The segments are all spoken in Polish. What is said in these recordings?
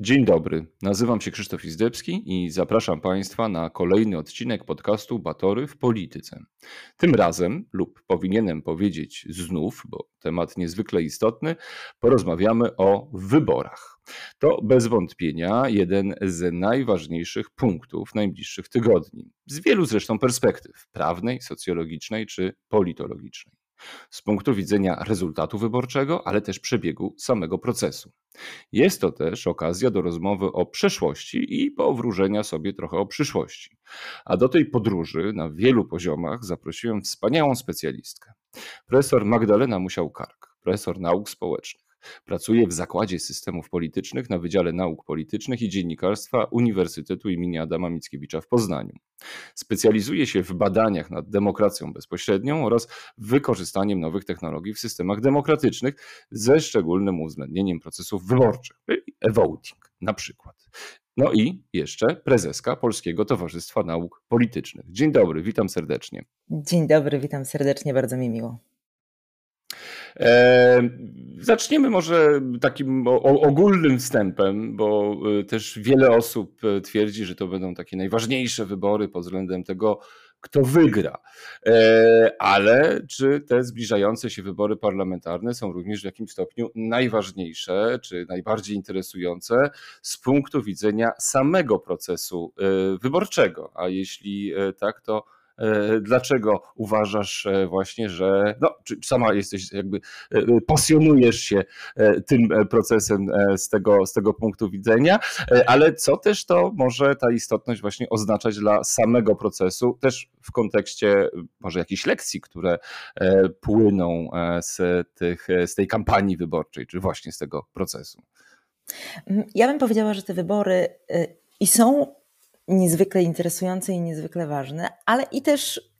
Dzień dobry, nazywam się Krzysztof Izdebski i zapraszam Państwa na kolejny odcinek podcastu Batory w Polityce. Tym razem, lub powinienem powiedzieć znów, bo temat niezwykle istotny, porozmawiamy o wyborach. To bez wątpienia jeden z najważniejszych punktów najbliższych tygodni, z wielu zresztą perspektyw prawnej, socjologicznej czy politologicznej z punktu widzenia rezultatu wyborczego, ale też przebiegu samego procesu. Jest to też okazja do rozmowy o przeszłości i powróżenia sobie trochę o przyszłości. A do tej podróży na wielu poziomach zaprosiłem wspaniałą specjalistkę. Profesor Magdalena Musiał-Kark, profesor nauk społecznych. Pracuje w Zakładzie Systemów Politycznych na Wydziale Nauk Politycznych i Dziennikarstwa Uniwersytetu im. Adama Mickiewicza w Poznaniu. Specjalizuje się w badaniach nad demokracją bezpośrednią oraz wykorzystaniem nowych technologii w systemach demokratycznych ze szczególnym uwzględnieniem procesów wyborczych, e-voting na przykład. No i jeszcze prezeska Polskiego Towarzystwa Nauk Politycznych. Dzień dobry, witam serdecznie. Dzień dobry, witam serdecznie, bardzo mi miło. E, zaczniemy może takim ogólnym wstępem, bo e, też wiele osób e, twierdzi, że to będą takie najważniejsze wybory pod względem tego, kto wygra. Ale czy te zbliżające się wybory parlamentarne są również w jakimś stopniu najważniejsze, czy najbardziej interesujące z punktu widzenia samego procesu wyborczego? A jeśli tak, to dlaczego uważasz e, właśnie, że no, czy sama jesteś jakby, e, pasjonujesz się tym procesem z tego, z tego punktu widzenia, ale co też to może ta istotność właśnie oznaczać dla samego procesu, też w kontekście może jakichś lekcji, które płyną z, tych, z tej kampanii wyborczej, czy właśnie z tego procesu? Ja bym powiedziała, że te wybory i są niezwykle interesujące i niezwykle ważne, ale i też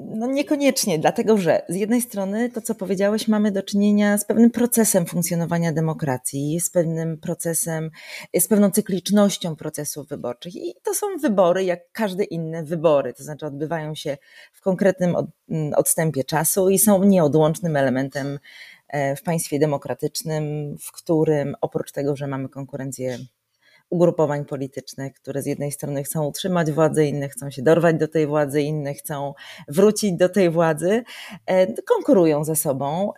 no niekoniecznie, dlatego że z jednej strony to, co powiedziałeś, mamy do czynienia z pewnym procesem funkcjonowania demokracji, z pewnym procesem, z pewną cyklicznością procesów wyborczych. I to są wybory, jak każde inne wybory, to znaczy odbywają się w konkretnym odstępie czasu i są nieodłącznym elementem e, w państwie demokratycznym, w którym oprócz tego, że mamy konkurencję ugrupowań politycznych, które z jednej strony chcą utrzymać władzę, inne chcą się dorwać do tej władzy, inne chcą wrócić do tej władzy, e, konkurują ze sobą.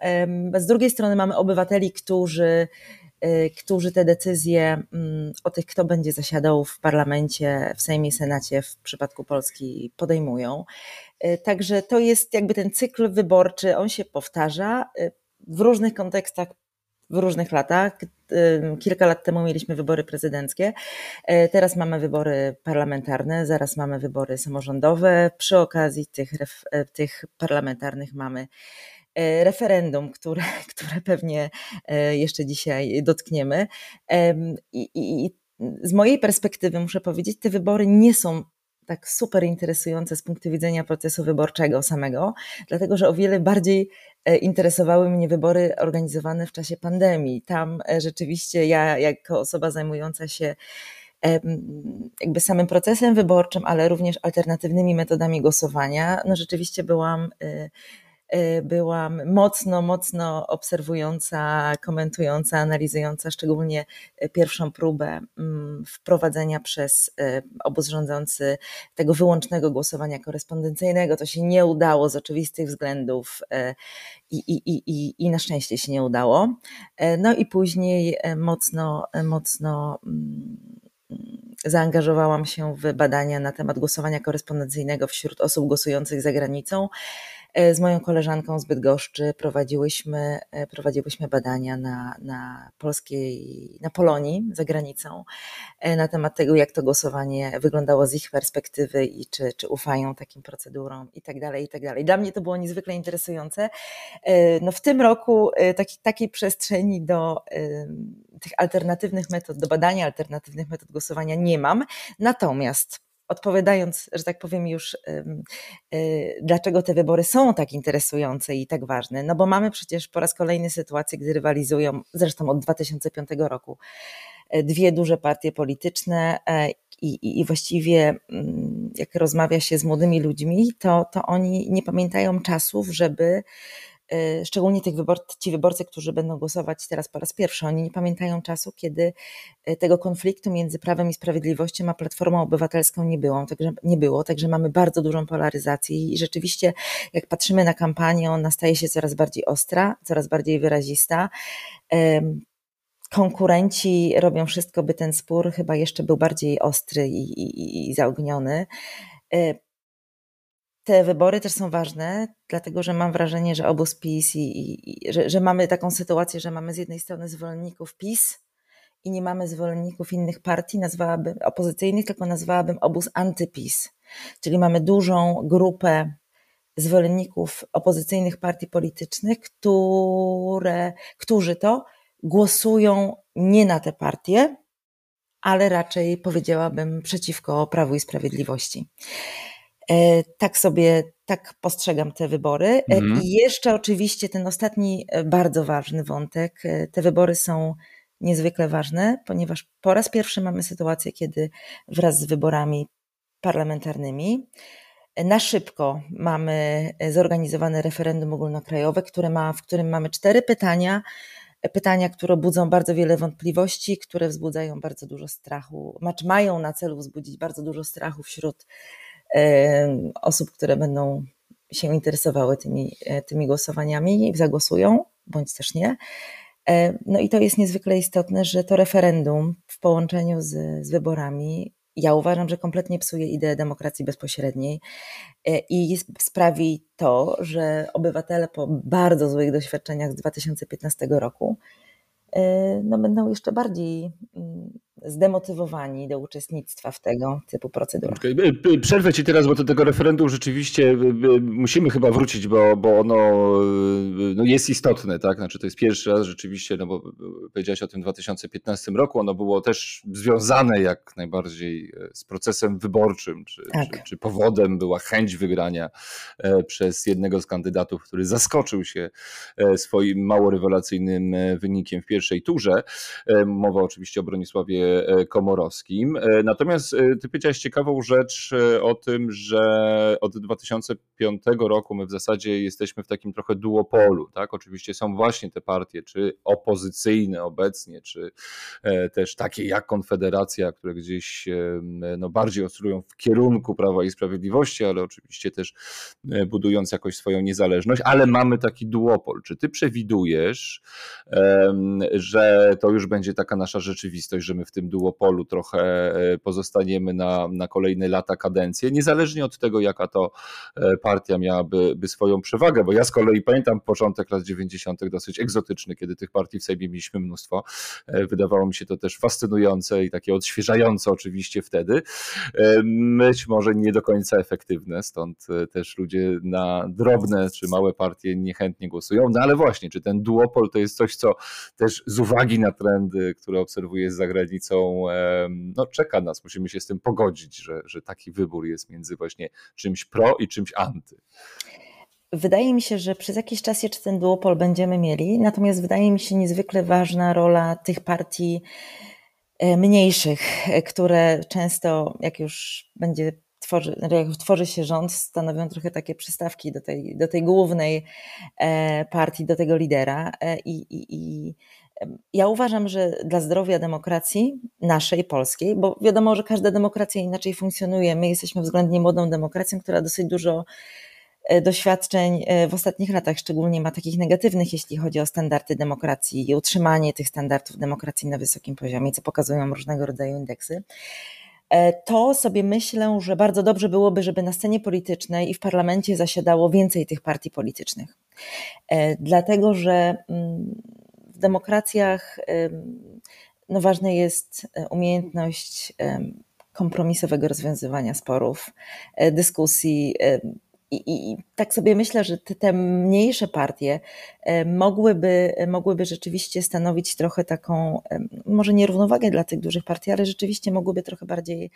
Z drugiej strony mamy obywateli, którzy e, którzy te decyzje mm, o tych, kto będzie zasiadał w parlamencie, w Sejmie, Senacie w przypadku Polski podejmują. E, także to jest jakby ten cykl wyborczy, on się powtarza w różnych kontekstach w różnych latach. Kilka lat temu mieliśmy wybory prezydenckie, e, teraz mamy wybory parlamentarne, zaraz mamy wybory samorządowe. Przy okazji tych, e, tych parlamentarnych mamy referendum, które, które pewnie jeszcze dzisiaj dotkniemy. I, I z mojej perspektywy muszę powiedzieć, te wybory nie są tak super interesujące z punktu widzenia procesu wyborczego samego, dlatego że o wiele bardziej e, interesowały mnie wybory organizowane w czasie pandemii. Tam e, rzeczywiście ja, jako osoba zajmująca się jakby samym procesem wyborczym, ale również alternatywnymi metodami głosowania, no rzeczywiście byłam e, byłam mocno, mocno obserwująca, komentująca, analizująca szczególnie y, pierwszą próbę mm, wprowadzenia przez y, obóz rządzący tego wyłącznego głosowania korespondencyjnego. To się nie udało z oczywistych względów i, i, i, i na szczęście się nie udało. No i później mocno, mocno mm, zaangażowałam się w badania na temat głosowania korespondencyjnego wśród osób głosujących za granicą. Z moją koleżanką z Bydgoszczy prowadziłyśmy, prowadziłyśmy badania na, na polskiej, na Polonii za granicą na temat tego, jak to głosowanie wyglądało z ich perspektywy i czy, czy ufają takim procedurom i tak dalej, i tak dalej. Dla mnie to było niezwykle interesujące. No w tym roku taki, takiej przestrzeni do tych alternatywnych metod, do badania alternatywnych metod głosowania nie mam. Natomiast odpowiadając, że tak powiem już, y, dlaczego te wybory są tak interesujące i tak ważne, no bo mamy przecież po raz kolejny sytuację, gdy rywalizują, zresztą od 2005 roku, e, dwie duże partie polityczne e, i, i, i właściwie mm, jak rozmawia się z młodymi ludźmi, to, to oni nie pamiętają czasów, żeby szczególnie tych wybor ci wyborcy, którzy będą głosować teraz po raz pierwszy, oni nie pamiętają czasu, kiedy y, tego konfliktu między prawem i sprawiedliwością a Platformą Obywatelską nie było, także, nie było, także mamy bardzo dużą polaryzację i rzeczywiście jak patrzymy na kampanię, ona staje się coraz bardziej ostra, coraz bardziej wyrazista. Konkurenci robią wszystko, by ten spór chyba jeszcze był bardziej ostry i, i, i zaogniony. Te wybory też są ważne, dlatego że mam wrażenie, że obóz PiS i, i że, że, mamy taką sytuację, że mamy z jednej strony zwolenników PiS i nie mamy zwolenników innych partii, nazwałabym opozycyjnych, tylko nazwałabym obóz antypis. Czyli mamy dużą grupę zwolenników opozycyjnych partii politycznych, które, którzy to głosują nie na te partie, ale raczej powiedziałabym przeciwko Prawu i Sprawiedliwości. E, tak sobie, tak postrzegam te wybory. E, mhm. I jeszcze oczywiście ten ostatni e, bardzo ważny wątek. Te wybory są niezwykle ważne, ponieważ po raz pierwszy mamy sytuację, kiedy wraz z wyborami parlamentarnymi na szybko mamy zorganizowane referendum ogólnokrajowe, które ma, w którym mamy cztery pytania, pytania, które budzą bardzo wiele wątpliwości, które wzbudzają bardzo dużo strachu, znaczy mają na celu wzbudzić bardzo dużo strachu wśród osób, które będą się interesowały tymi, e, tymi głosowaniami i zagłosują, bądź też nie. E, no i to jest niezwykle istotne, że to referendum w połączeniu z, z wyborami, ja uważam, że kompletnie psuje ideę demokracji bezpośredniej e, i sprawi to, że obywatele po bardzo złych doświadczeniach z 2015 roku no będą jeszcze bardziej mm, zdemotywowani do uczestnictwa w tego typu procedurach. Przerwę Ci teraz, bo do tego referendum rzeczywiście musimy chyba wrócić, bo, bo ono no jest istotne, tak? Znaczy to jest pierwszy raz rzeczywiście, no bo powiedziałeś o tym 2015 roku, ono było też związane jak najbardziej e, z procesem wyborczym, czy, tak. czy, czy powodem była chęć wygrania e, przez jednego z kandydatów, który zaskoczył się e, swoim mało rewelacyjnym wynikiem w pierwszej turze. Mowa oczywiście o Bronisławie komorowskim. E, natomiast e, ty powiedziałeś ciekawą rzecz o tym, że od 2005 roku my w zasadzie jesteśmy w takim trochę duopolu. Tak? Oczywiście są właśnie te partie, czy opozycyjne obecnie, czy też takie jak Konfederacja, które gdzieś no, bardziej ostrują w kierunku Prawa i Sprawiedliwości, ale oczywiście też budując jakoś swoją niezależność, ale mamy taki duopol. Czy ty przewidujesz, że to już będzie taka nasza rzeczywistość, że my w tym duopolu trochę e, pozostaniemy na, na kolejne lata kadencję, niezależnie od tego, jaka to e, partia miałaby by swoją przewagę, bo ja z kolei pamiętam początek lat 90. dosyć egzotyczny, kiedy tych partii w Sejmie mieliśmy mnóstwo. E, wydawało mi się to też fascynujące i takie odświeżające oczywiście wtedy. Być może nie do końca efektywne, stąd też ludzie na drobne czy małe partie niechętnie głosują, no ale właśnie, czy ten duopol to jest coś, co też z uwagi na trendy, które obserwuję z zagranicą, no, czeka nas. Musimy się z tym pogodzić, że, że taki wybór jest między właśnie czymś pro i czymś anty. Wydaje mi się, że przez jakiś czas jeszcze ten duopol będziemy mieli, natomiast wydaje mi się niezwykle ważna rola tych partii e, mniejszych, e, które często, jak już będzie tworzy, jak tworzy się rząd, stanowią trochę takie przystawki do tej, do tej głównej e, partii, do tego lidera. I, i, i ja uważam, że dla zdrowia demokracji naszej, polskiej, bo wiadomo, że każda demokracja inaczej funkcjonuje. My jesteśmy względnie młodą demokracją, która dosyć dużo e, doświadczeń e, w ostatnich latach szczególnie ma takich negatywnych, jeśli chodzi o standardy demokracji i utrzymanie tych standardów demokracji na wysokim poziomie, co pokazują różnego rodzaju indeksy. to sobie myślę, że bardzo dobrze byłoby, żeby na scenie politycznej i w parlamencie zasiadało więcej tych partii politycznych. Dlatego, że mm, demokracjach no ważna jest umiejętność kompromisowego rozwiązywania sporów, dyskusji, i, I, tak sobie myślę, że te, te, mniejsze partie e, mogłyby, mogłyby rzeczywiście stanowić trochę taką, może nierównowagę dla tych dużych partii, ale rzeczywiście mogłyby trochę bardziej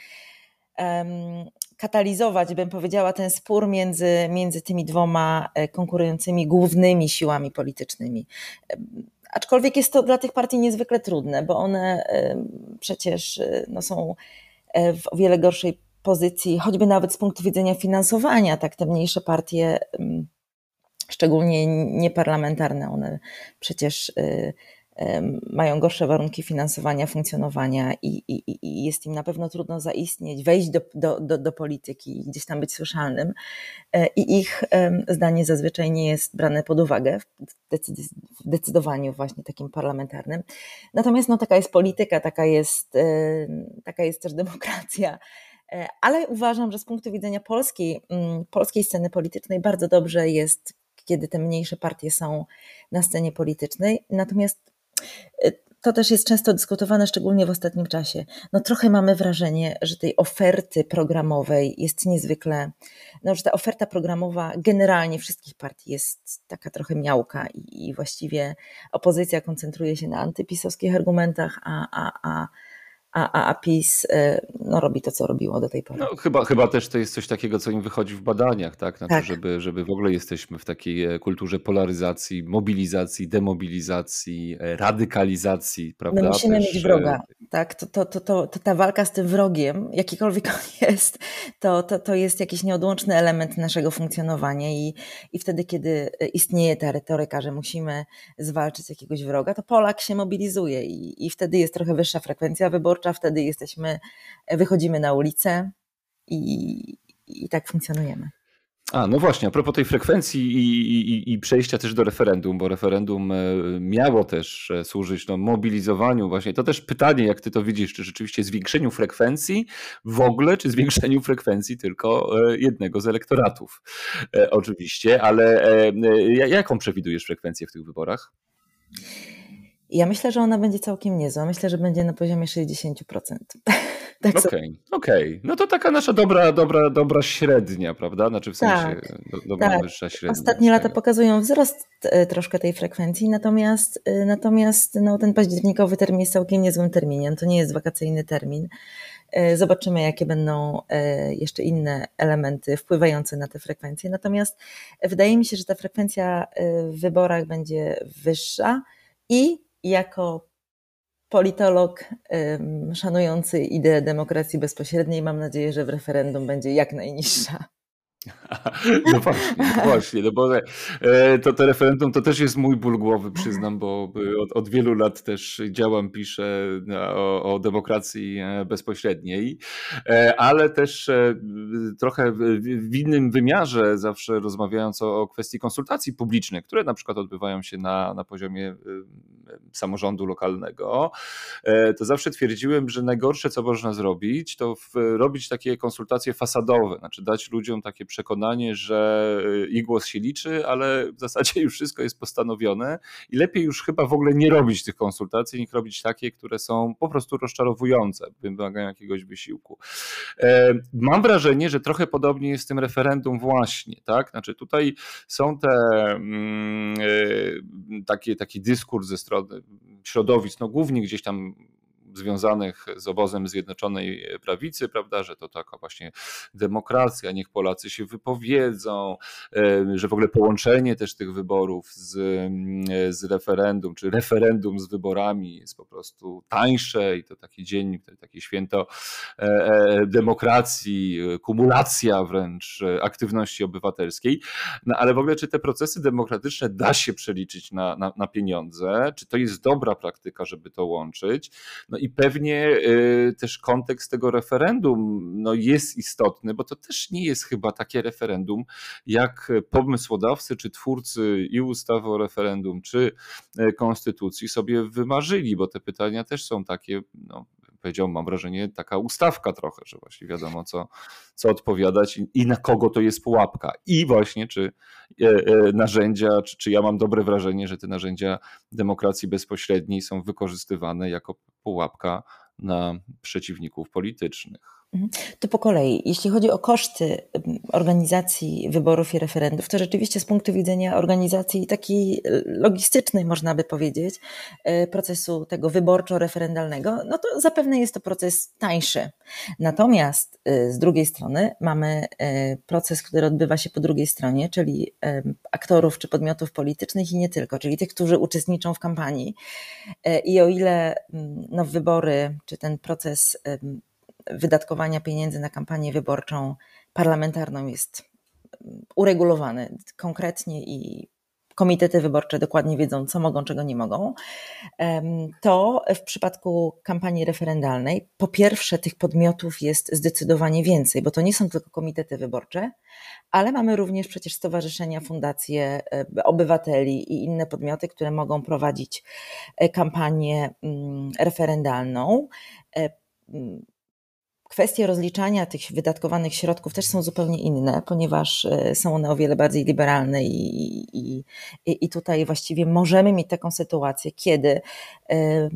um, katalizować, bym powiedziała, ten spór między, między tymi dwoma e, konkurującymi głównymi siłami politycznymi. Aczkolwiek jest to dla tych partii niezwykle trudne, bo one przecież e, no, są w o wiele gorszej pozycji, choćby nawet z punktu widzenia finansowania, tak te mniejsze partie, szczególnie nieparlamentarne, one przecież y, mają gorsze warunki finansowania, funkcjonowania i, i, i, jest im na pewno trudno zaistnieć, wejść do, do, do, do polityki i gdzieś tam być słyszalnym. E, I ich zdanie zazwyczaj nie jest brane pod uwagę w decydowaniu właśnie takim parlamentarnym. Natomiast no, taka jest polityka, taka jest, taka jest też demokracja. E, ale uważam, że z punktu widzenia polskiej, mm, polskiej sceny politycznej bardzo dobrze jest, kiedy te mniejsze partie są na scenie politycznej. Natomiast e, to też jest często dyskutowane, szczególnie w ostatnim czasie. No trochę mamy wrażenie, że tej oferty programowej jest niezwykle, no, że ta oferta programowa generalnie wszystkich partii jest taka trochę miałka i, i właściwie opozycja koncentruje się na antypisowskich argumentach, a, a, a a, a PiS e, no, robi to, co robiło do tej pory. No, chyba, chyba też to jest coś takiego, co im wychodzi w badaniach, tak? Znaczy, tak. Żeby, żeby w ogóle jesteśmy w takiej e, kulturze polaryzacji, mobilizacji, demobilizacji, e, radykalizacji, prawda? My musimy też... mieć wroga, tak? To, to, to, to, to ta walka z tym wrogiem, jakikolwiek on jest, to, to, to jest jakiś nieodłączny element naszego funkcjonowania i, i wtedy, kiedy istnieje ta retoryka, że musimy zwalczyć jakiegoś wroga, to Polak się mobilizuje i, i wtedy jest trochę wyższa frekwencja wyborcza, wyborcza, wtedy jesteśmy, wychodzimy na ulicę i, i tak funkcjonujemy. A, no właśnie, a propos tej frekwencji i, i, i, przejścia też do referendum, bo referendum e, miało też e, służyć no, mobilizowaniu właśnie. To też pytanie, jak ty to widzisz, czy rzeczywiście zwiększeniu frekwencji w ogóle, czy zwiększeniu frekwencji tylko e, jednego z elektoratów. Oczywiście, ale jaką przewidujesz frekwencję w tych wyborach? Ja myślę, że ona będzie całkiem niezła. Myślę, że będzie na poziomie 60%. tak okej, okay. Okay. No to taka nasza dobra, dobra, dobra średnia, prawda? Znaczy w sensie tak, dobra tak. wyższa średnia. Ostatnie lata pokazują wzrost e, troszkę tej frekwencji, natomiast, e, natomiast no, ten październikowy termin jest całkiem niezłym terminem. To nie jest wakacyjny termin. E, zobaczymy, jakie będą jeszcze inne elementy wpływające na te frekwencje. Natomiast wydaje mi się, że ta frekwencja w wyborach będzie wyższa i jako politolog szanujący ideę demokracji bezpośredniej, mam nadzieję, że w referendum będzie jak najniższa. No właśnie, właśnie, no bo e, to, to referendum to też jest mój ból głowy, przyznam, bo od, od wielu lat też działam, piszę o, o, demokracji e, bezpośredniej, e, ale też trochę w innym wymiarze, zawsze rozmawiając o, o kwestii konsultacji publicznych, które na przykład odbywają się na, na poziomie samorządu lokalnego, to zawsze twierdziłem, że najgorsze, co można zrobić, to w, robić takie konsultacje fasadowe, znaczy dać ludziom takie przekonanie, że y, ich głos się liczy, ale w zasadzie już wszystko jest postanowione i lepiej już chyba w ogóle nie robić tych konsultacji, niż robić takie, które są po prostu rozczarowujące, wymagają jakiegoś wysiłku. E, mam wrażenie, że trochę podobnie jest z tym referendum właśnie, tak? Znaczy tutaj są te mm, e, takie, taki dyskurs ze strony środowisk, no głównie gdzieś tam związanych z obozem Zjednoczonej Prawicy, prawda, że to taka właśnie demokracja, niech Polacy się wypowiedzą, e, że w ogóle połączenie też tych wyborów z, e, z referendum, czy referendum z wyborami jest po prostu tańsze i to taki dzień, takie święto e, demokracji, kumulacja wręcz aktywności obywatelskiej. No ale w ogóle, czy te procesy demokratyczne da się przeliczyć na, na, na pieniądze? Czy to jest dobra praktyka, żeby to łączyć? No i i pewnie y, też kontekst tego referendum no, jest istotny, bo to też nie jest chyba takie referendum, jak pomysłodawcy czy twórcy i ustawy o referendum, czy e, konstytucji sobie wymarzyli, bo te pytania też są takie, no, powiedział, mam wrażenie, taka ustawka trochę, że właśnie wiadomo, co, co odpowiadać i, i na kogo to jest pułapka. I właśnie, czy e, e, narzędzia, czy, czy ja mam dobre wrażenie, że te narzędzia demokracji bezpośredniej są wykorzystywane jako pułapka na przeciwników politycznych. Mhm. To po kolei. Jeśli chodzi o koszty organizacji wyborów i referendów, to rzeczywiście z punktu widzenia organizacji takiej e, logistycznej, można by powiedzieć, e, procesu tego wyborczo-referendalnego, no to zapewne jest to proces tańszy. Natomiast e, z drugiej strony mamy proces, który odbywa się po drugiej stronie, czyli aktorów czy podmiotów politycznych i nie tylko, czyli tych, którzy uczestniczą w kampanii. I o ile no, wybory, czy ten proces wydatkowania pieniędzy na kampanię wyborczą parlamentarną jest mm, uregulowany konkretnie i komitety wyborcze dokładnie wiedzą, co mogą, czego nie mogą, to w przypadku kampanii referendalnej, po pierwsze, tych podmiotów jest zdecydowanie więcej, bo to nie są tylko komitety wyborcze, ale mamy również przecież stowarzyszenia, fundacje e, obywateli i inne podmioty, które mogą prowadzić e, kampanię mm, referendalną. E, mm, Kwestie rozliczania tych wydatkowanych środków też są zupełnie inne, ponieważ e, są one o wiele bardziej liberalne i, i, i tutaj właściwie możemy mieć taką sytuację, kiedy e,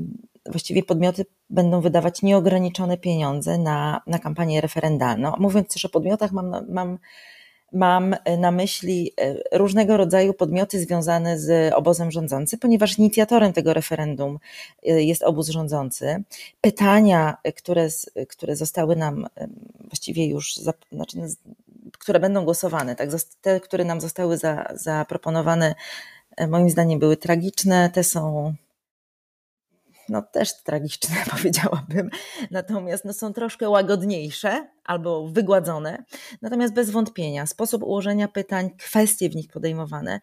właściwie podmioty będą wydawać nieograniczone pieniądze na, na kampanię referendalną. Mówiąc też o podmiotach, mam, mam Mam na myśli e, różnego rodzaju podmioty związane z obozem rządzącym, ponieważ inicjatorem tego referendum e, jest obóz rządzący. Pytania, które, które zostały nam właściwie już, znaczy, no, które będą głosowane, tak, te, które nam zostały za, zaproponowane, e, moim zdaniem były tragiczne, te są no też tragiczne, powiedziałabym. Natomiast no, są troszkę łagodniejsze, albo wygładzone. Natomiast bez wątpienia sposób ułożenia pytań, kwestie w nich podejmowane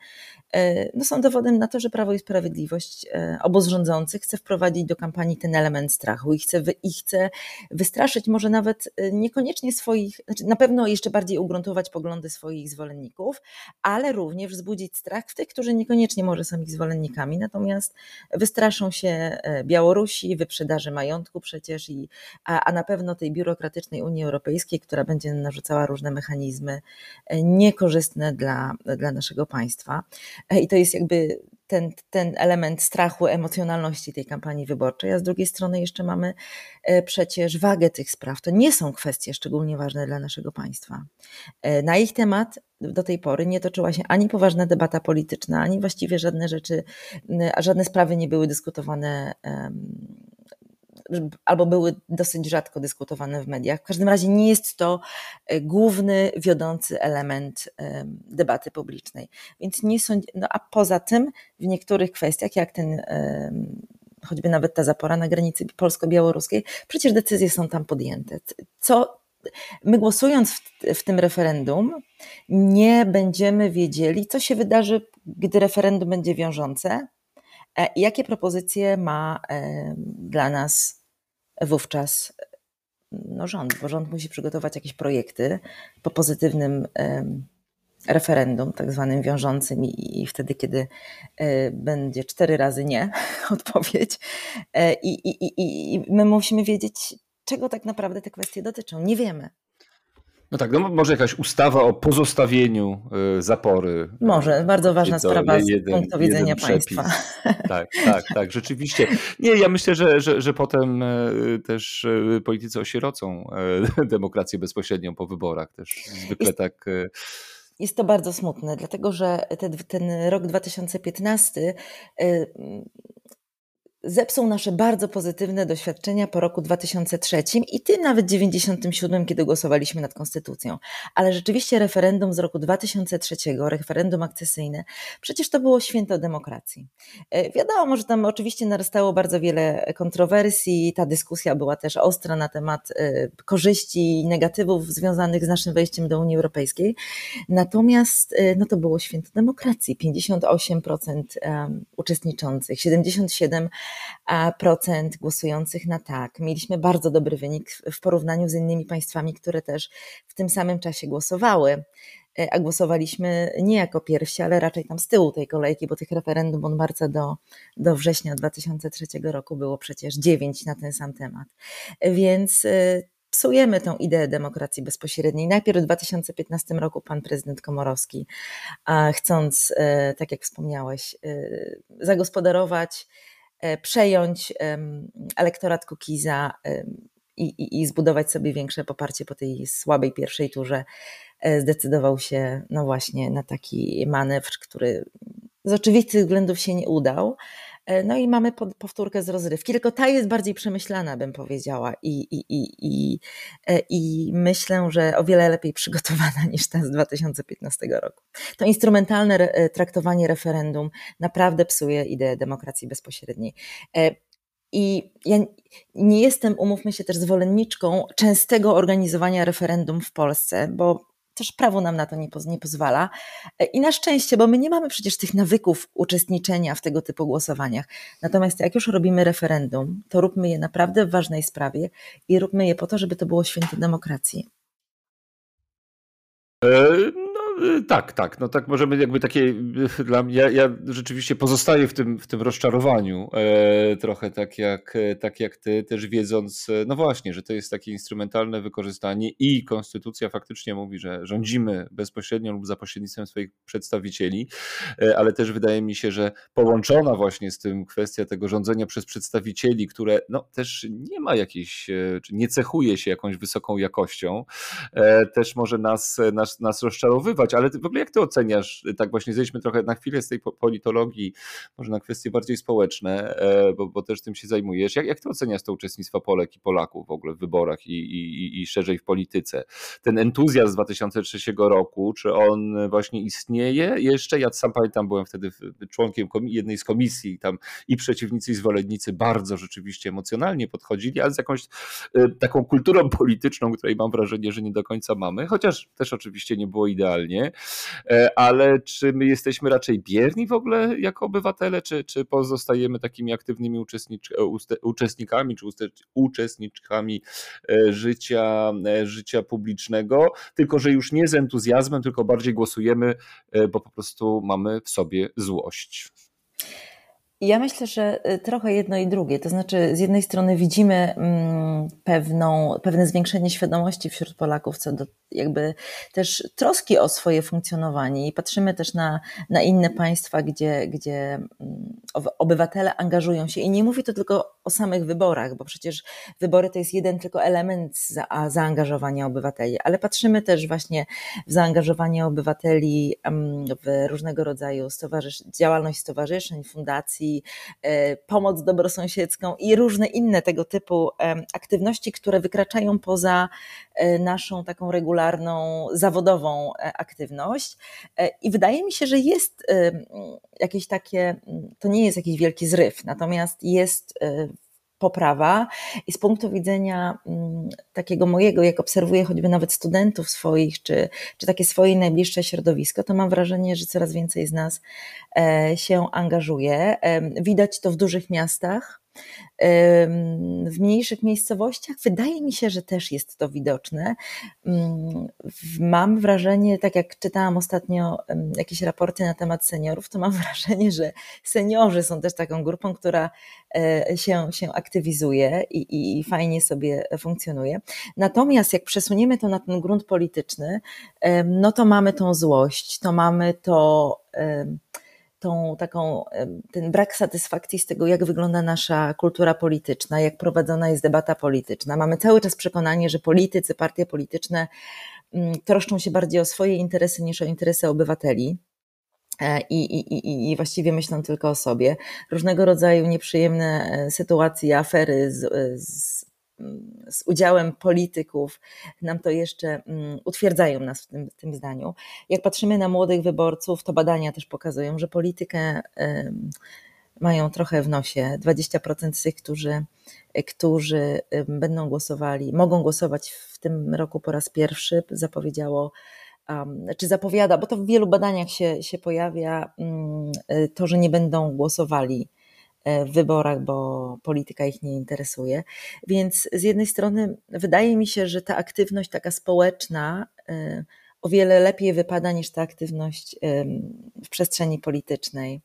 e, no są dowodem na to, że Prawo i Sprawiedliwość, e, obóz rządzący chce wprowadzić do kampanii ten element strachu i chce, i chce wystraszyć może nawet e, niekoniecznie swoich, znaczy na pewno jeszcze bardziej ugruntować poglądy swoich zwolenników, ale również wzbudzić strach w tych, którzy niekoniecznie może są ich zwolennikami, natomiast wystraszą się Białorusi, wyprzedaży majątku przecież, i, a, a na pewno tej biurokratycznej Unii Europejskiej, która będzie narzucała różne mechanizmy e, niekorzystne dla, dla naszego państwa. E, I to jest jakby ten, ten element strachu, emocjonalności tej kampanii wyborczej, a z drugiej strony jeszcze mamy e, przecież wagę tych spraw. To nie są kwestie szczególnie ważne dla naszego państwa. Na ich temat do tej pory nie toczyła się ani poważna debata polityczna, ani właściwie żadne rzeczy, a żadne sprawy nie były dyskutowane albo były dosyć rzadko dyskutowane w mediach. W każdym razie nie jest to e, główny, wiodący element debaty publicznej. Więc nie są, no a poza tym w niektórych kwestiach, jak ten choćby nawet ta zapora na granicy polsko-białoruskiej, przecież decyzje są tam podjęte. Co my głosując w, w, tym referendum, nie będziemy wiedzieli, co się wydarzy, gdy referendum będzie wiążące, e, jakie propozycje ma dla nas wówczas no rząd, bo rząd musi przygotować jakieś projekty po pozytywnym referendum, tak zwanym wiążącym, i, i wtedy, kiedy e, będzie cztery razy nie odpowiedź. E, i, i, I my musimy wiedzieć, czego tak naprawdę te kwestie dotyczą. Nie wiemy. No tak, no może jakaś ustawa o pozostawieniu y, zapory. Y, może, bardzo ważna sprawa z jeden, punktu widzenia państwa. Tak, tak, tak, rzeczywiście. Nie, ja myślę, że, że, że potem y, też politycy osierocą demokrację bezpośrednią po wyborach. Też zwykle jest, tak. Jest to bardzo smutne, dlatego że ten, ten rok 2015 zepsuł nasze bardzo pozytywne doświadczenia po roku 2003 i tym nawet 97, kiedy głosowaliśmy nad konstytucją. Ale rzeczywiście referendum z roku 2003, referendum akcesyjne, przecież to było święto demokracji. E, wiadomo, że tam oczywiście narastało bardzo wiele kontrowersji, ta dyskusja była też ostra na temat e, korzyści i negatywów związanych z naszym wejściem do Unii Europejskiej. Natomiast e, no to było święto demokracji. 58% uczestniczących, 77% procent głosujących na tak. Mieliśmy bardzo dobry wynik w porównaniu z innymi państwami, które też w tym samym czasie głosowały. a głosowaliśmy nie jako pierwsi, ale raczej tam z tyłu tej kolejki, bo tych referendum od marca do, do września 2003 roku było przecież dziewięć na ten sam temat. Więc psujemy tę ideę demokracji bezpośredniej. Najpierw w 2015 roku pan prezydent Komorowski, chcąc, e, tak jak wspomniałeś, e, zagospodarować, e, przejąć elektorat Kukiza i, i, i zbudować sobie większe poparcie po tej słabej pierwszej turze, zdecydował się no właśnie na taki manewr, który z oczywistych względów się nie udał. E, no i mamy powtórkę z rozrywki, tylko ta jest bardziej przemyślana, bym powiedziała, i, i, i, i, e, i myślę, że o wiele lepiej przygotowana niż ta z 2015 roku. To instrumentalne e, traktowanie referendum naprawdę psuje ideę demokracji bezpośredniej. I ja nie jestem, umówmy się, też zwolenniczką częstego organizowania referendum w Polsce, bo też prawo nam na to nie, nie pozwala. E, I na szczęście, bo my nie mamy przecież tych nawyków uczestniczenia w tego typu głosowaniach. Natomiast jak już robimy referendum, to róbmy je naprawdę w ważnej sprawie i róbmy je po to, żeby to było święto demokracji. E, Y, tak, tak. No tak możemy jakby takie y, dla mnie, ja, ja rzeczywiście pozostaję w tym, w tym rozczarowaniu e, trochę tak jak, tak jak ty, też wiedząc, no właśnie, że to jest takie instrumentalne wykorzystanie i konstytucja faktycznie mówi, że rządzimy bezpośrednio lub za pośrednictwem swoich przedstawicieli, e, ale też wydaje mi się, że połączona właśnie z tym kwestia tego rządzenia przez przedstawicieli, które no też nie ma jakiejś, e, czy nie cechuje się jakąś wysoką jakością, e, też może nas, nas, nas rozczarowywać ale ty, w ogóle jak ty oceniasz, tak właśnie zejdźmy trochę na chwilę z tej politologii, może na kwestie bardziej społeczne, e, bo, bo też tym się zajmujesz. Jak, jak ty oceniasz to uczestnictwo Polek i Polaków w ogóle w wyborach i, i, i szerzej w polityce? Ten entuzjazm z 2003 roku, czy on właśnie istnieje jeszcze? Ja sam pamiętam, byłem wtedy członkiem jednej z komisji, tam i przeciwnicy i zwolennicy bardzo rzeczywiście emocjonalnie podchodzili, ale z jakąś e, taką kulturą polityczną, której mam wrażenie, że nie do końca mamy, chociaż też oczywiście nie było idealnie E, ale czy my jesteśmy raczej bierni w ogóle jako obywatele, czy, czy pozostajemy takimi aktywnymi e, uczestnikami, czy uczestniczkami e, życia, życia publicznego, tylko że już nie z entuzjazmem, tylko bardziej głosujemy, bo po prostu mamy w sobie złość. Ja myślę, że y, trochę jedno i drugie. To znaczy, z jednej strony widzimy mm, pewną, pewne zwiększenie świadomości wśród Polaków co do jakby też troski o swoje funkcjonowanie i patrzymy też na, na inne państwa, gdzie, gdzie mm, obywatele angażują się. I nie mówię to tylko o samych wyborach, bo przecież wybory to jest jeden tylko element za, zaangażowania obywateli, ale patrzymy też właśnie w zaangażowanie obywateli w różnego rodzaju stowarzysz działalność stowarzyszeń, fundacji, E, pomoc dobrosąsiedzką i różne inne tego typu aktywności, które wykraczają poza e, naszą taką regularną, zawodową e, aktywność. I wydaje mi się, że jest jakieś takie, to nie jest jakiś wielki zryw, natomiast jest poprawa i z punktu widzenia mm, takiego mojego, jak obserwuję choćby nawet studentów swoich, czy, czy takie swoje najbliższe środowisko, to mam wrażenie, że coraz więcej z nas e, się angażuje. Widać to w dużych miastach, w mniejszych miejscowościach wydaje mi się, że też jest to widoczne. Mm, mam wrażenie, tak jak czytałam ostatnio jakieś raporty na temat seniorów, to mam wrażenie, że seniorzy są też taką grupą, która e, się, się aktywizuje i, i fajnie sobie funkcjonuje. Natomiast jak przesuniemy to na ten grunt polityczny, no to mamy tą złość, to mamy to tą taką, ten brak satysfakcji z tego, jak wygląda nasza kultura polityczna, jak prowadzona jest debata polityczna. Mamy cały czas przekonanie, że politycy, partie polityczne mm, troszczą się bardziej o swoje interesy niż o interesy obywateli. E, I, i, I właściwie myślą tylko o sobie. Różnego rodzaju nieprzyjemne e, sytuacje, afery z, z z udziałem polityków nam to jeszcze mm, utwierdzają nas w tym, w tym zdaniu. Jak patrzymy na młodych wyborców, to badania też pokazują, że politykę mają trochę w nosie. 20% z tych, którzy, którzy będą głosowali, mogą głosować w tym roku po raz pierwszy, zapowiedziało czy zapowiada, bo to w wielu badaniach się, się pojawia, mm, to, że nie będą głosowali w wyborach, bo polityka ich nie interesuje. Więc z jednej strony wydaje mi się, że ta aktywność taka społeczna, e, o wiele lepiej wypada niż ta aktywność w przestrzeni politycznej.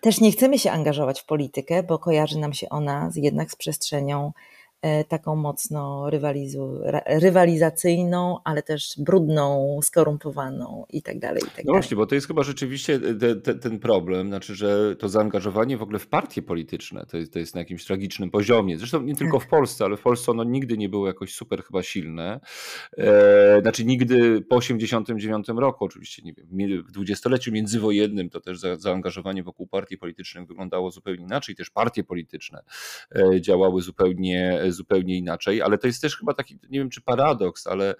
Też nie chcemy się angażować w politykę, bo kojarzy nam się ona jednak z przestrzenią E, taką mocno rywalizu, rywalizacyjną, ale też brudną, skorumpowaną i tak dalej. I tak no właśnie, bo to jest chyba rzeczywiście te, te, ten problem, znaczy, że to zaangażowanie w ogóle w partie polityczne to jest, to jest na jakimś tragicznym poziomie. Zresztą nie tylko w Polsce, ale w Polsce ono nigdy nie było jakoś super chyba silne. E, znaczy nigdy po 89 roku, oczywiście nie wiem, w dwudziestoleciu międzywojennym to też za, zaangażowanie wokół partii politycznych wyglądało zupełnie inaczej, też partie polityczne e, działały zupełnie zupełnie inaczej, ale to jest też chyba taki, nie wiem czy paradoks, ale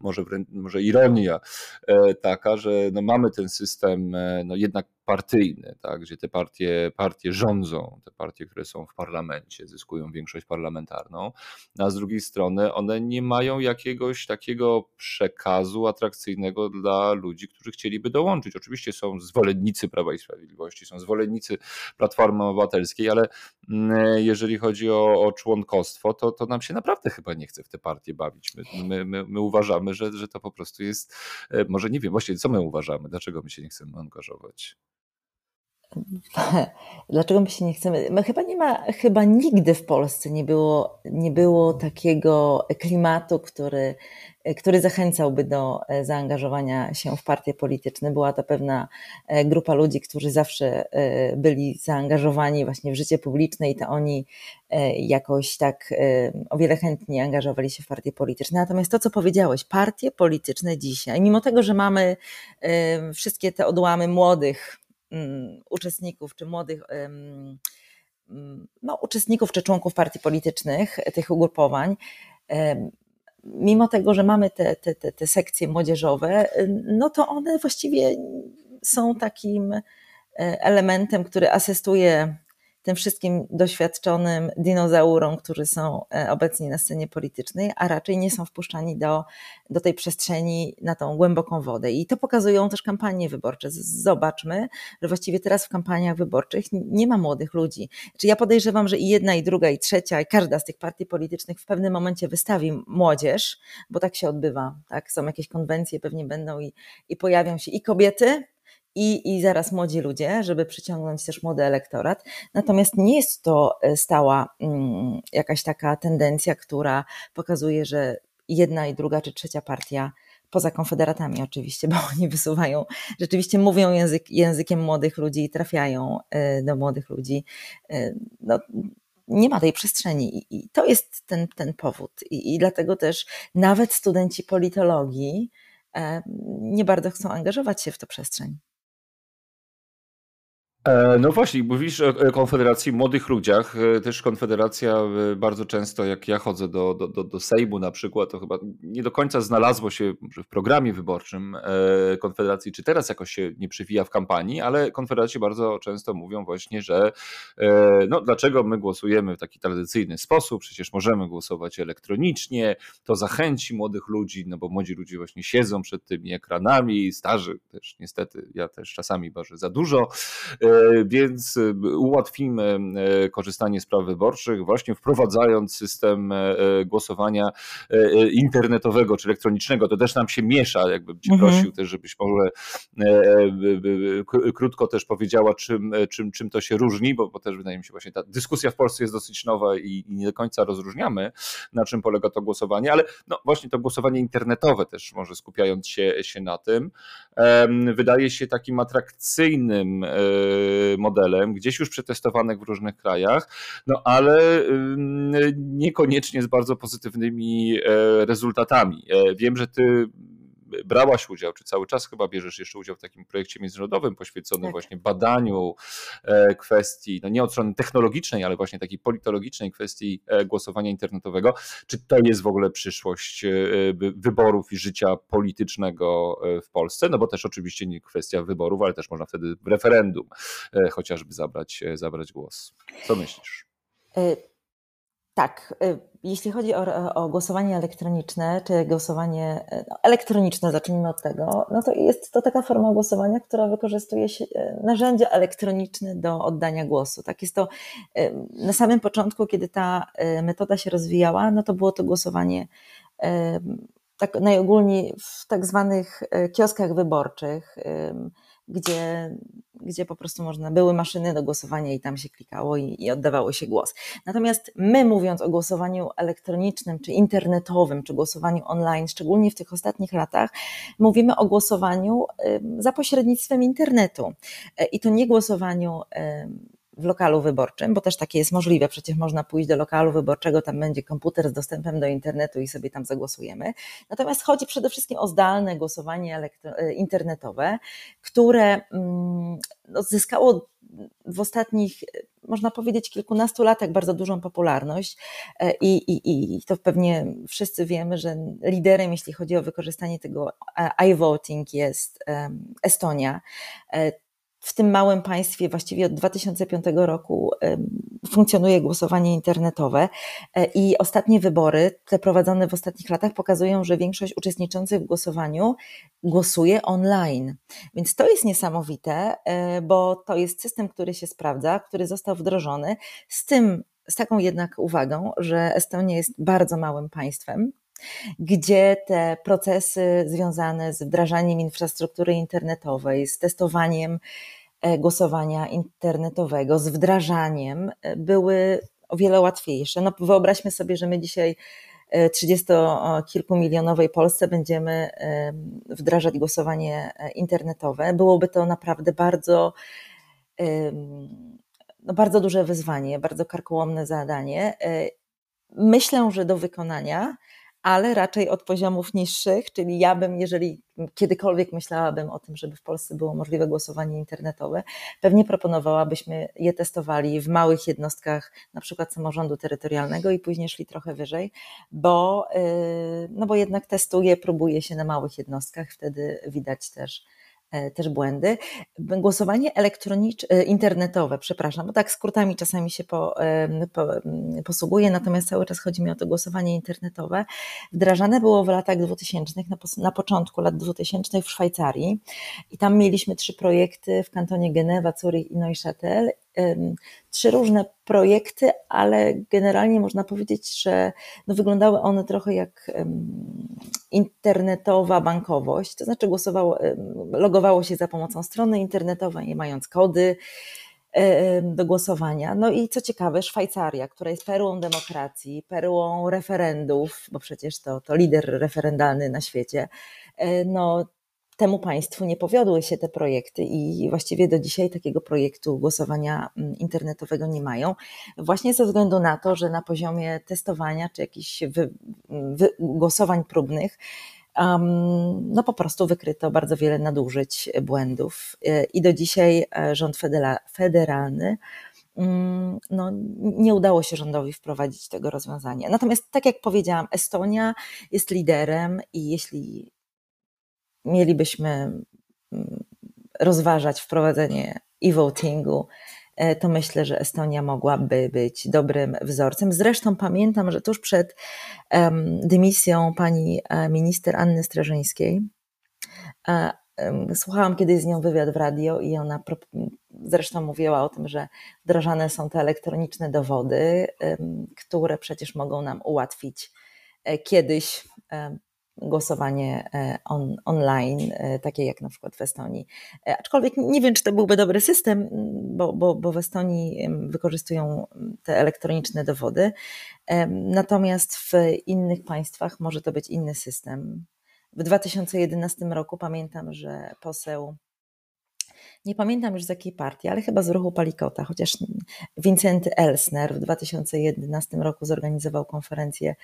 może, może ironia e, taka, że no mamy ten system e, no jednak partyjny, tak, gdzie te partie, partie rządzą, te partie, które są w parlamencie, zyskują większość parlamentarną, a z drugiej strony one nie mają jakiegoś takiego przekazu atrakcyjnego dla ludzi, którzy chcieliby dołączyć. Oczywiście są zwolennicy Prawa i Sprawiedliwości, są zwolennicy Platformy Obywatelskiej, ale mm, jeżeli chodzi o, o członkostwo, to, to nam się naprawdę chyba nie chce w te partie bawić. My, my, my, my uważamy, że, że to po prostu jest, e, może nie wiem, właśnie co my uważamy, dlaczego my się nie chcemy angażować. Dlaczego my się nie chcemy? My chyba nie ma, chyba nigdy w Polsce nie było, nie było takiego klimatu, który, który zachęcałby do e, zaangażowania się w partie polityczne. Była to pewna e, grupa ludzi, którzy zawsze e, byli zaangażowani właśnie w życie publiczne i to oni jakoś tak o wiele chętniej angażowali się w partie polityczne. Natomiast to, co powiedziałeś, partie polityczne dzisiaj, mimo tego, że mamy wszystkie te odłamy młodych, uczestników czy młodych mm, no, uczestników czy członków partii politycznych, tych ugrupowań, mimo tego, że mamy te, te, te, te sekcje młodzieżowe, no to one właściwie są takim e, elementem, który asystuje tym wszystkim doświadczonym dinozaurom, którzy są e, obecni na scenie politycznej, a raczej nie są wpuszczani do, do tej przestrzeni na tą głęboką wodę. I to pokazują też kampanie wyborcze. Zobaczmy, że właściwie teraz w kampaniach wyborczych nie ma młodych ludzi. Czy ja podejrzewam, że i jedna, i druga, i trzecia, i każda z tych partii politycznych w pewnym momencie wystawi młodzież, bo tak się odbywa. Tak? Są jakieś konwencje, pewnie będą i, i pojawią się i kobiety, i, i zaraz młodzi ludzie, żeby przyciągnąć też młody elektorat. Natomiast nie jest to e, stała mm, jakaś taka tendencja, która pokazuje, że jedna i druga czy trzecia partia poza konfederatami oczywiście, bo oni wysuwają, rzeczywiście mówią język, językiem młodych ludzi i trafiają e, do młodych ludzi. E, no, nie ma tej przestrzeni i to jest ten, ten powód. I, I dlatego też nawet studenci politologii nie bardzo chcą angażować się w tę przestrzeń. E, no właśnie, mówisz o Konfederacji Młodych Ludziach. E, też Konfederacja e, bardzo często, jak ja chodzę do, do, do Sejmu na przykład, to chyba nie do końca znalazło się w programie wyborczym Konfederacji, czy teraz jakoś się nie przywija w kampanii, ale Konfederaci bardzo często mówią właśnie, że no dlaczego my głosujemy w taki tradycyjny sposób, przecież możemy głosować elektronicznie, to zachęci młodych ludzi, no bo młodzi ludzie właśnie siedzą przed tymi ekranami, starzy też niestety, ja też czasami bardzo za dużo, więc e, ułatwimy e, korzystanie z praw wyborczych, właśnie wprowadzając system e, głosowania internetowego czy elektronicznego. To też nam się miesza, jakbym Ci mhm. prosił też, żebyś może krótko też powiedziała, czym, czym, czym to się różni, bo, bo też wydaje mi się właśnie ta dyskusja w Polsce jest dosyć nowa i, i nie do końca rozróżniamy, na czym polega to głosowanie, ale no właśnie to głosowanie internetowe też może skupiając się, się na tym, wydaje się takim atrakcyjnym modelem, gdzieś już przetestowanych w różnych krajach, no ale niekoniecznie z bardzo pozytywnymi e, rezultatami. E, wiem, że ty brałaś udział, czy cały czas chyba bierzesz jeszcze udział w takim projekcie międzynarodowym poświęconym tak. właśnie badaniu e, kwestii, no nie od strony technologicznej, ale właśnie takiej politologicznej kwestii e, głosowania internetowego. Czy to jest w ogóle przyszłość e, wyborów i życia politycznego w Polsce? No bo też oczywiście nie kwestia wyborów, ale też można wtedy w referendum chociażby zabrać, zabrać głos. Co myślisz? Tak, y, jeśli chodzi o, o, głosowanie elektroniczne, czy głosowanie y, no, elektroniczne, zacznijmy od tego, no to jest to taka forma głosowania, która wykorzystuje się, y, narzędzia elektroniczne do oddania głosu. Tak jest to na samym początku, kiedy ta metoda się rozwijała, no to było to głosowanie tak najogólniej w tak zwanych kioskach wyborczych gdzie, gdzie po prostu można, były maszyny do głosowania i tam się klikało i, i oddawało się głos. Natomiast my mówiąc o głosowaniu elektronicznym, czy internetowym, czy głosowaniu online, szczególnie w tych ostatnich latach, mówimy o głosowaniu za pośrednictwem internetu. E, I to nie głosowaniu w lokalu wyborczym, bo też takie jest możliwe. Przecież można pójść do lokalu wyborczego, tam będzie komputer z dostępem do internetu i sobie tam zagłosujemy. Natomiast chodzi przede wszystkim o zdalne głosowanie e, internetowe, które mm, no, zyskało w ostatnich, można powiedzieć, kilkunastu latach bardzo dużą popularność e, i, i, i to pewnie wszyscy wiemy, że liderem, jeśli chodzi o wykorzystanie tego iVoting jest Estonia w tym małym państwie właściwie od 2005 roku funkcjonuje głosowanie internetowe e, i ostatnie wybory, te prowadzone w ostatnich latach, pokazują, że większość uczestniczących w głosowaniu głosuje online. Więc to jest niesamowite, e, bo to jest system, który się sprawdza, który został wdrożony, z tym, z taką jednak uwagą, że Estonia jest bardzo małym państwem, gdzie te procesy związane z wdrażaniem infrastruktury internetowej, z testowaniem e, głosowania internetowego, z wdrażaniem e, były o wiele łatwiejsze. No, wyobraźmy sobie, że my dzisiaj 30-kilkumilionowej e, Polsce będziemy wdrażać głosowanie internetowe. Byłoby to naprawdę bardzo, no bardzo duże wyzwanie, bardzo karkołomne zadanie. Myślę, że do wykonania ale raczej od poziomów niższych, czyli ja bym, jeżeli kiedykolwiek myślałabym o tym, żeby w Polsce było możliwe głosowanie internetowe, pewnie proponowałabyśmy je testowali w małych jednostkach, na przykład samorządu terytorialnego i później szli trochę wyżej, bo, y, no bo jednak testuje, próbuje się na małych jednostkach, wtedy widać też też błędy. Głosowanie elektroniczne, internetowe, przepraszam, bo tak skrótami czasami się po, po, posługuje, natomiast cały czas chodzi mi o to głosowanie internetowe. Wdrażane było w latach 2000, na, na początku lat 2000 w Szwajcarii i tam mieliśmy trzy projekty w kantonie Genewa, Zurich i Neuchâtel trzy różne projekty, ale generalnie można powiedzieć, że no wyglądały one trochę jak internetowa bankowość, to znaczy głosowało, logowało się za pomocą strony internetowej, nie mając kody do głosowania. No i co ciekawe, Szwajcaria, która jest perłą demokracji, perłą referendów, bo przecież to, to lider referendalny na świecie, e, no temu państwu nie powiodły się te projekty i właściwie do dzisiaj takiego projektu głosowania mm, internetowego nie mają, właśnie ze względu na to, że na poziomie testowania czy jakichś wy, wy, głosowań próbnych um, no po prostu wykryto bardzo wiele nadużyć, błędów e, i do dzisiaj e, rząd federalny mm, no, nie udało się rządowi wprowadzić tego rozwiązania. Natomiast, tak jak powiedziałam, Estonia jest liderem i jeśli mielibyśmy mm, rozważać wprowadzenie e-votingu, e, to myślę, że Estonia mogłaby być dobrym wzorcem. Zresztą pamiętam, że tuż przed dymisją pani e, minister Anny Strażyńskiej, e, słuchałam kiedyś z nią wywiad w radio i ona zresztą mówiła o tym, że wdrażane są te elektroniczne dowody, które przecież mogą nam ułatwić kiedyś głosowanie e, on, online, e, takie jak na przykład w Estonii. E, aczkolwiek nie wiem, czy to byłby dobry system, bo, bo, bo w Estonii wykorzystują te elektroniczne dowody, natomiast w innych państwach może to być inny system. W 2011 roku pamiętam, że poseł nie pamiętam już z jakiej partii, ale chyba z ruchu Palikota, chociaż Wincenty Elsner w 2011 roku zorganizował konferencję,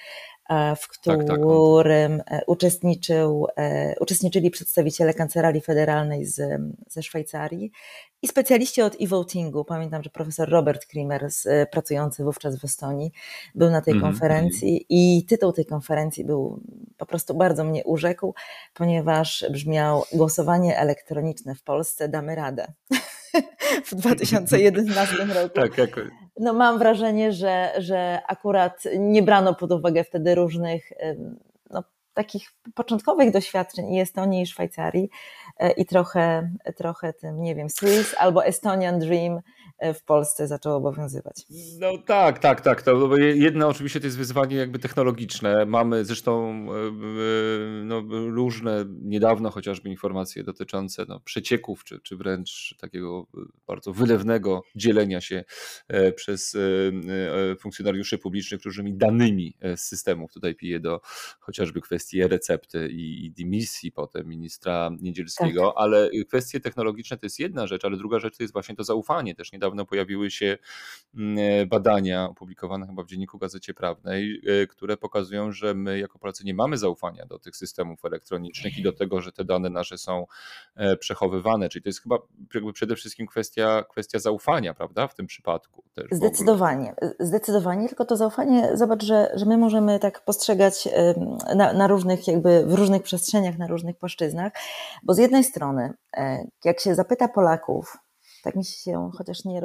e, w którym tak, tak. uczestniczył, e, uczestniczyli przedstawiciele Kancelarii Federalnej z, ze Szwajcarii i specjaliści od e-votingu. Pamiętam, że profesor Robert Krimer, pracujący wówczas w Estonii, był na tej mm, konferencji i tytuł tej konferencji był po prostu bardzo mnie urzekł, ponieważ brzmiał głosowanie elektroniczne w Polsce damy radę. w 2011 roku. Tak, jak... No mam wrażenie, że, że akurat nie brano pod uwagę wtedy różnych takich początkowych doświadczeń i Estonii i Szwajcarii e, i trochę, trochę tym, nie wiem, Swiss albo Estonian Dream w Polsce zaczął obowiązywać. No tak, tak, tak. To jedno oczywiście to jest wyzwanie jakby technologiczne. Mamy zresztą e, e, no, różne niedawno chociażby informacje dotyczące no, przecieków, czy, czy wręcz takiego bardzo wylewnego dzielenia się e, przez funkcjonariuszy publicznych różnymi danymi z systemów. Tutaj piję do chociażby kwestii recepty i, i dymisji potem ministra Niedzielskiego, tak. ale kwestie technologiczne to jest jedna rzecz, ale druga rzecz to jest właśnie to zaufanie. Też niedawno pojawiły się mm, e, badania opublikowane chyba w Dzienniku Gazecie Prawnej, e, które pokazują, że my jako Polacy nie mamy zaufania do tych systemów elektronicznych i do tego, że te dane nasze są e, przechowywane. Czyli to jest chyba jakby przede wszystkim kwestia, kwestia zaufania, prawda, w tym przypadku. Też zdecydowanie, zdecydowanie, tylko to zaufanie, zobacz, że, że my możemy tak postrzegać na, na różnych jakby, w różnych przestrzeniach, na różnych płaszczyznach, bo z jednej strony, jak się zapyta Polaków, tak mi się, chociaż nie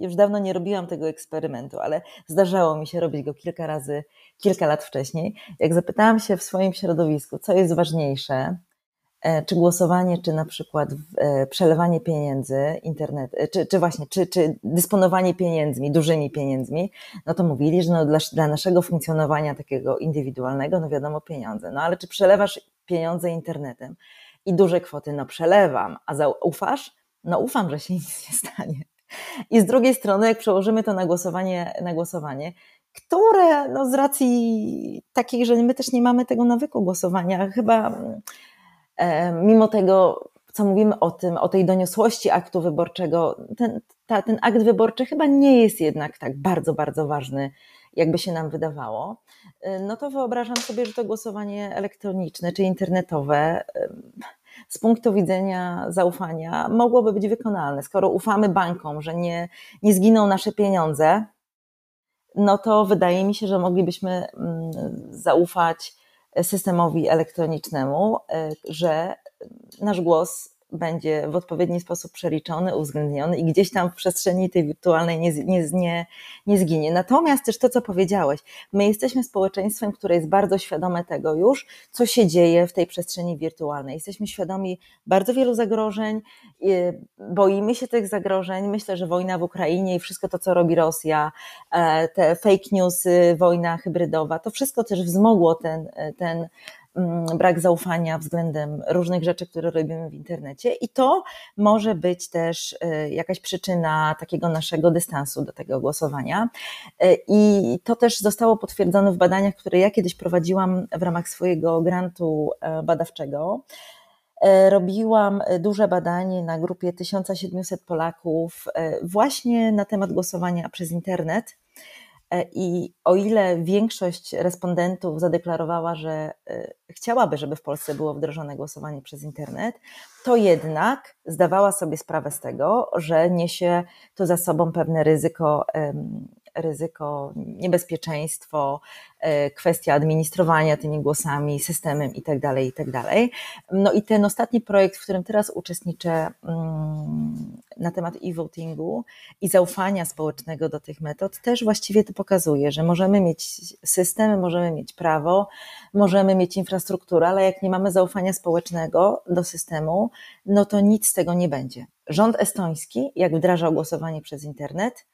już dawno nie robiłam tego eksperymentu, ale zdarzało mi się robić go kilka razy, kilka lat wcześniej. Jak zapytałam się w swoim środowisku, co jest ważniejsze, e, czy głosowanie, czy na przykład e, przelewanie pieniędzy, internet, e, czy, czy właśnie, czy, czy dysponowanie pieniędzmi, dużymi pieniędzmi, no to mówili, że no dla, dla naszego funkcjonowania takiego indywidualnego, no wiadomo, pieniądze. No ale czy przelewasz pieniądze internetem i duże kwoty, no przelewam, a zaufasz? No ufam, że się nic nie stanie. I z drugiej strony, jak przełożymy to na głosowanie, na głosowanie które no z racji takiej, że my też nie mamy tego nawyku głosowania, chyba e, mimo tego, co mówimy o tym, o tej doniosłości aktu wyborczego, ten, ta, ten akt wyborczy chyba nie jest jednak tak bardzo, bardzo ważny, jakby się nam wydawało. E, no to wyobrażam sobie, że to głosowanie elektroniczne czy internetowe z punktu widzenia zaufania mogłoby być wykonalne. Skoro ufamy bankom, że nie, nie zginą nasze pieniądze, no to wydaje mi się, że moglibyśmy mm, zaufać systemowi elektronicznemu, e, że nasz głos będzie w odpowiedni sposób przeliczony, uwzględniony i gdzieś tam w przestrzeni tej wirtualnej nie, nie, nie, nie zginie. Natomiast też to, co powiedziałeś, my jesteśmy społeczeństwem, które jest bardzo świadome tego już, co się dzieje w tej przestrzeni wirtualnej. Jesteśmy świadomi bardzo wielu zagrożeń, boimy się tych zagrożeń. Myślę, że wojna w Ukrainie i wszystko to, co robi Rosja, e, te fake newsy, wojna hybrydowa, to wszystko też wzmogło ten, ten brak zaufania względem różnych rzeczy, które robimy w internecie, i to może być też y, jakaś przyczyna takiego naszego dystansu do tego głosowania. Y, I to też zostało potwierdzone w badaniach, które ja kiedyś prowadziłam w ramach swojego grantu e, badawczego. E, robiłam duże badanie na grupie 1700 Polaków e, właśnie na temat głosowania przez internet E, I o ile większość respondentów zadeklarowała, że e, chciałaby, żeby w Polsce było wdrożone głosowanie przez internet, to jednak zdawała sobie sprawę z tego, że niesie to za sobą pewne ryzyko ryzyko, niebezpieczeństwo, e, kwestia administrowania tymi głosami, systemem itd., tak itd. Tak no i ten ostatni projekt, w którym teraz uczestniczę mm, na temat e-votingu i zaufania społecznego do tych metod, też właściwie to pokazuje, że możemy mieć systemy, możemy mieć prawo, możemy mieć infrastrukturę, ale jak nie mamy zaufania społecznego do systemu, no to nic z tego nie będzie. Rząd estoński, jak wdrażał głosowanie przez internet,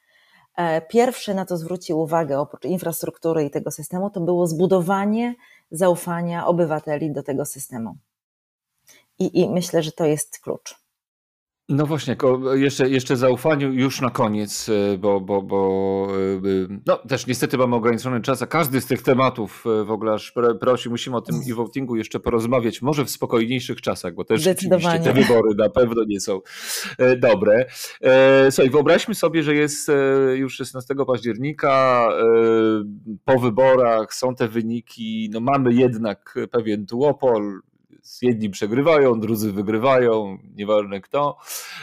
pierwsze, na co zwrócił uwagę oprócz infrastruktury i tego systemu, to było zbudowanie zaufania obywateli do tego systemu. I, i myślę, że to jest klucz. No właśnie, jeszcze, jeszcze zaufaniu już na koniec, e, bo, bo, bo e, no też niestety mamy ograniczony czas, a każdy z tych tematów e, w ogóle aż prosi, musimy o tym e-votingu jeszcze porozmawiać, może w spokojniejszych czasach, bo też oczywiście te wybory na pewno nie są dobre. Słuchaj, wyobraźmy sobie, że jest już 16 października, po wyborach są te wyniki, no mamy jednak pewien duopol, jedni przegrywają, drudzy wygrywają, nieważne kto.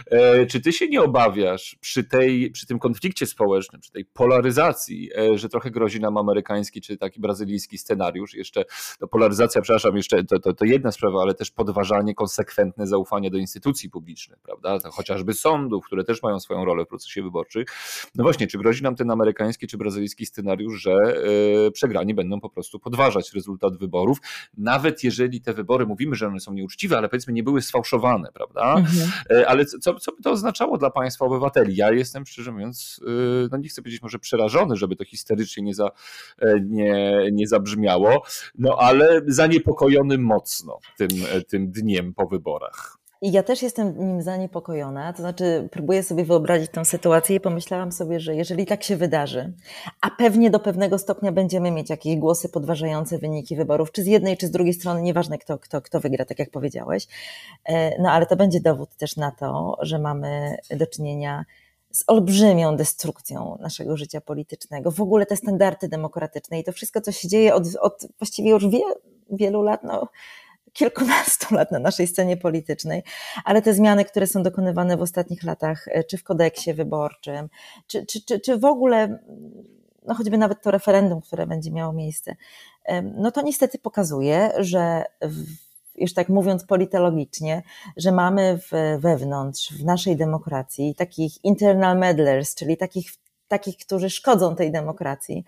E, czy ty się nie obawiasz przy, tej, przy tym konflikcie społecznym, przy tej polaryzacji, e, że trochę grozi nam amerykański czy taki brazylijski scenariusz? Jeszcze no polaryzacja, przepraszam, jeszcze to, to, to jedna sprawa, ale też podważanie konsekwentne zaufania do instytucji publicznych, prawda? To chociażby sądów, które też mają swoją rolę w procesie wyborczym. No właśnie, czy grozi nam ten amerykański czy brazylijski scenariusz, że e, przegrani będą po prostu podważać rezultat wyborów, nawet jeżeli te wybory, mówimy mówimy, że one są nieuczciwe, ale powiedzmy nie były sfałszowane, prawda? Mhm. Ale co, co by to oznaczało dla państwa obywateli? Ja jestem szczerze mówiąc, no nie chcę powiedzieć może przerażony, żeby to histerycznie nie, za, nie, nie zabrzmiało, no ale zaniepokojony mocno tym, tym dniem po wyborach. I ja też jestem nim zaniepokojona, to znaczy próbuję sobie wyobrazić tę sytuację i pomyślałam sobie, że jeżeli tak się wydarzy, a pewnie do pewnego stopnia będziemy mieć jakieś głosy podważające wyniki wyborów, czy z jednej, czy z drugiej strony, nieważne kto, kto, kto wygra, tak jak powiedziałeś, e, no ale to będzie dowód też na to, że mamy do czynienia z olbrzymią destrukcją naszego życia politycznego, w ogóle te standardy demokratyczne i to wszystko, co się dzieje od, od właściwie już wie, wielu lat, no kilkunastu lat na naszej scenie politycznej, ale te zmiany, które są dokonywane w ostatnich latach, e, czy w kodeksie wyborczym, czy, czy, czy, czy w ogóle, no choćby nawet to referendum, które będzie miało miejsce, no to niestety pokazuje, że już tak mówiąc politologicznie, że mamy w, wewnątrz, w naszej demokracji takich internal meddlers, czyli takich takich, którzy szkodzą tej demokracji.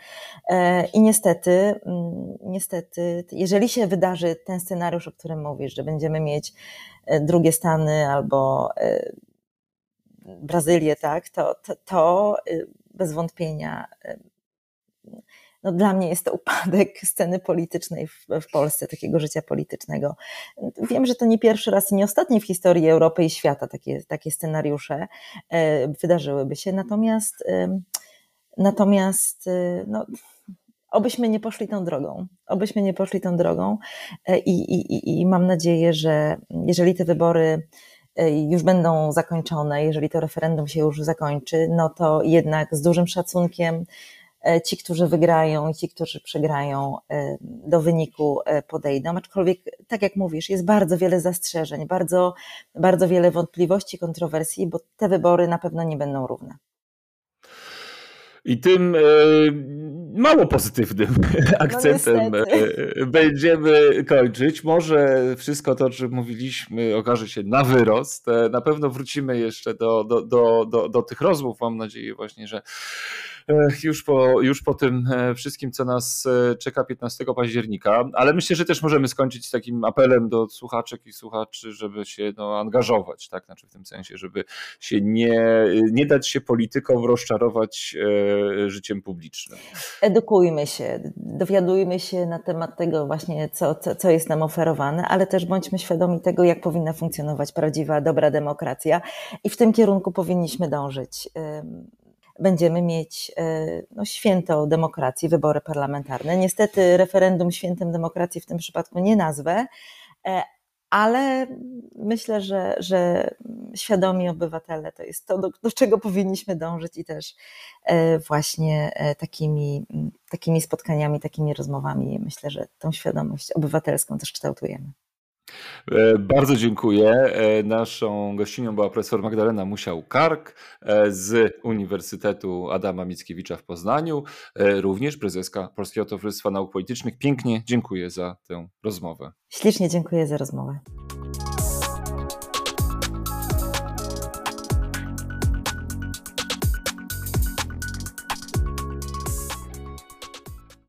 E, I niestety, mm, niestety, jeżeli się wydarzy ten scenariusz, o którym mówisz, że będziemy mieć e, drugie Stany albo e, Brazylię, tak, to, to, to bez wątpienia no dla mnie jest to upadek sceny politycznej w, w, Polsce, takiego życia politycznego. Wiem, że to nie pierwszy raz i nie ostatni w historii Europy i świata takie, takie scenariusze e, wydarzyłyby się, natomiast, e, natomiast e, no, obyśmy nie poszli tą drogą, obyśmy nie poszli tą drogą i, i, i mam nadzieję, że jeżeli te wybory już będą zakończone, jeżeli to referendum się już zakończy, no to jednak z dużym szacunkiem ci, którzy wygrają i ci, którzy przegrają, e, do wyniku e, podejdą. Aczkolwiek, tak jak mówisz, jest bardzo wiele zastrzeżeń, bardzo, bardzo wiele wątpliwości, kontrowersji, bo te wybory na pewno nie będą równe. I tym mało pozytywnym akcentem no będziemy kończyć. Może wszystko to, o czym mówiliśmy, okaże się na wyrost. Na pewno wrócimy jeszcze do, do, do, do, do tych rozmów. Mam nadzieję właśnie, że już po, już po tym e, wszystkim, co nas e, czeka 15 października, ale myślę, że też możemy skończyć takim apelem do słuchaczek i słuchaczy, żeby się no, angażować, tak? Znaczy w tym sensie, żeby się nie, nie dać się politykom rozczarować e, życiem publicznym. Edukujmy się, dowiadujmy się na temat tego właśnie, co, co, co jest nam oferowane, ale też bądźmy świadomi tego, jak powinna funkcjonować prawdziwa, dobra demokracja i w tym kierunku powinniśmy dążyć będziemy mieć e, no, święto demokracji, wybory parlamentarne. Niestety referendum świętem demokracji w tym przypadku nie nazwę, e, ale myślę, że, że świadomi obywatele to jest to, do, do czego powinniśmy dążyć i też e, właśnie takimi, takimi spotkaniami, takimi rozmowami myślę, że tą świadomość obywatelską też kształtujemy. E, bardzo dziękuję. E, naszą gościnią była profesor Magdalena Musiał-Kark e, z Uniwersytetu Adama Mickiewicza w Poznaniu, również prezeska Polskiego Towarzystwa Nauk Politycznych. Pięknie dziękuję za tę rozmowę. Ślicznie dziękuję za rozmowę.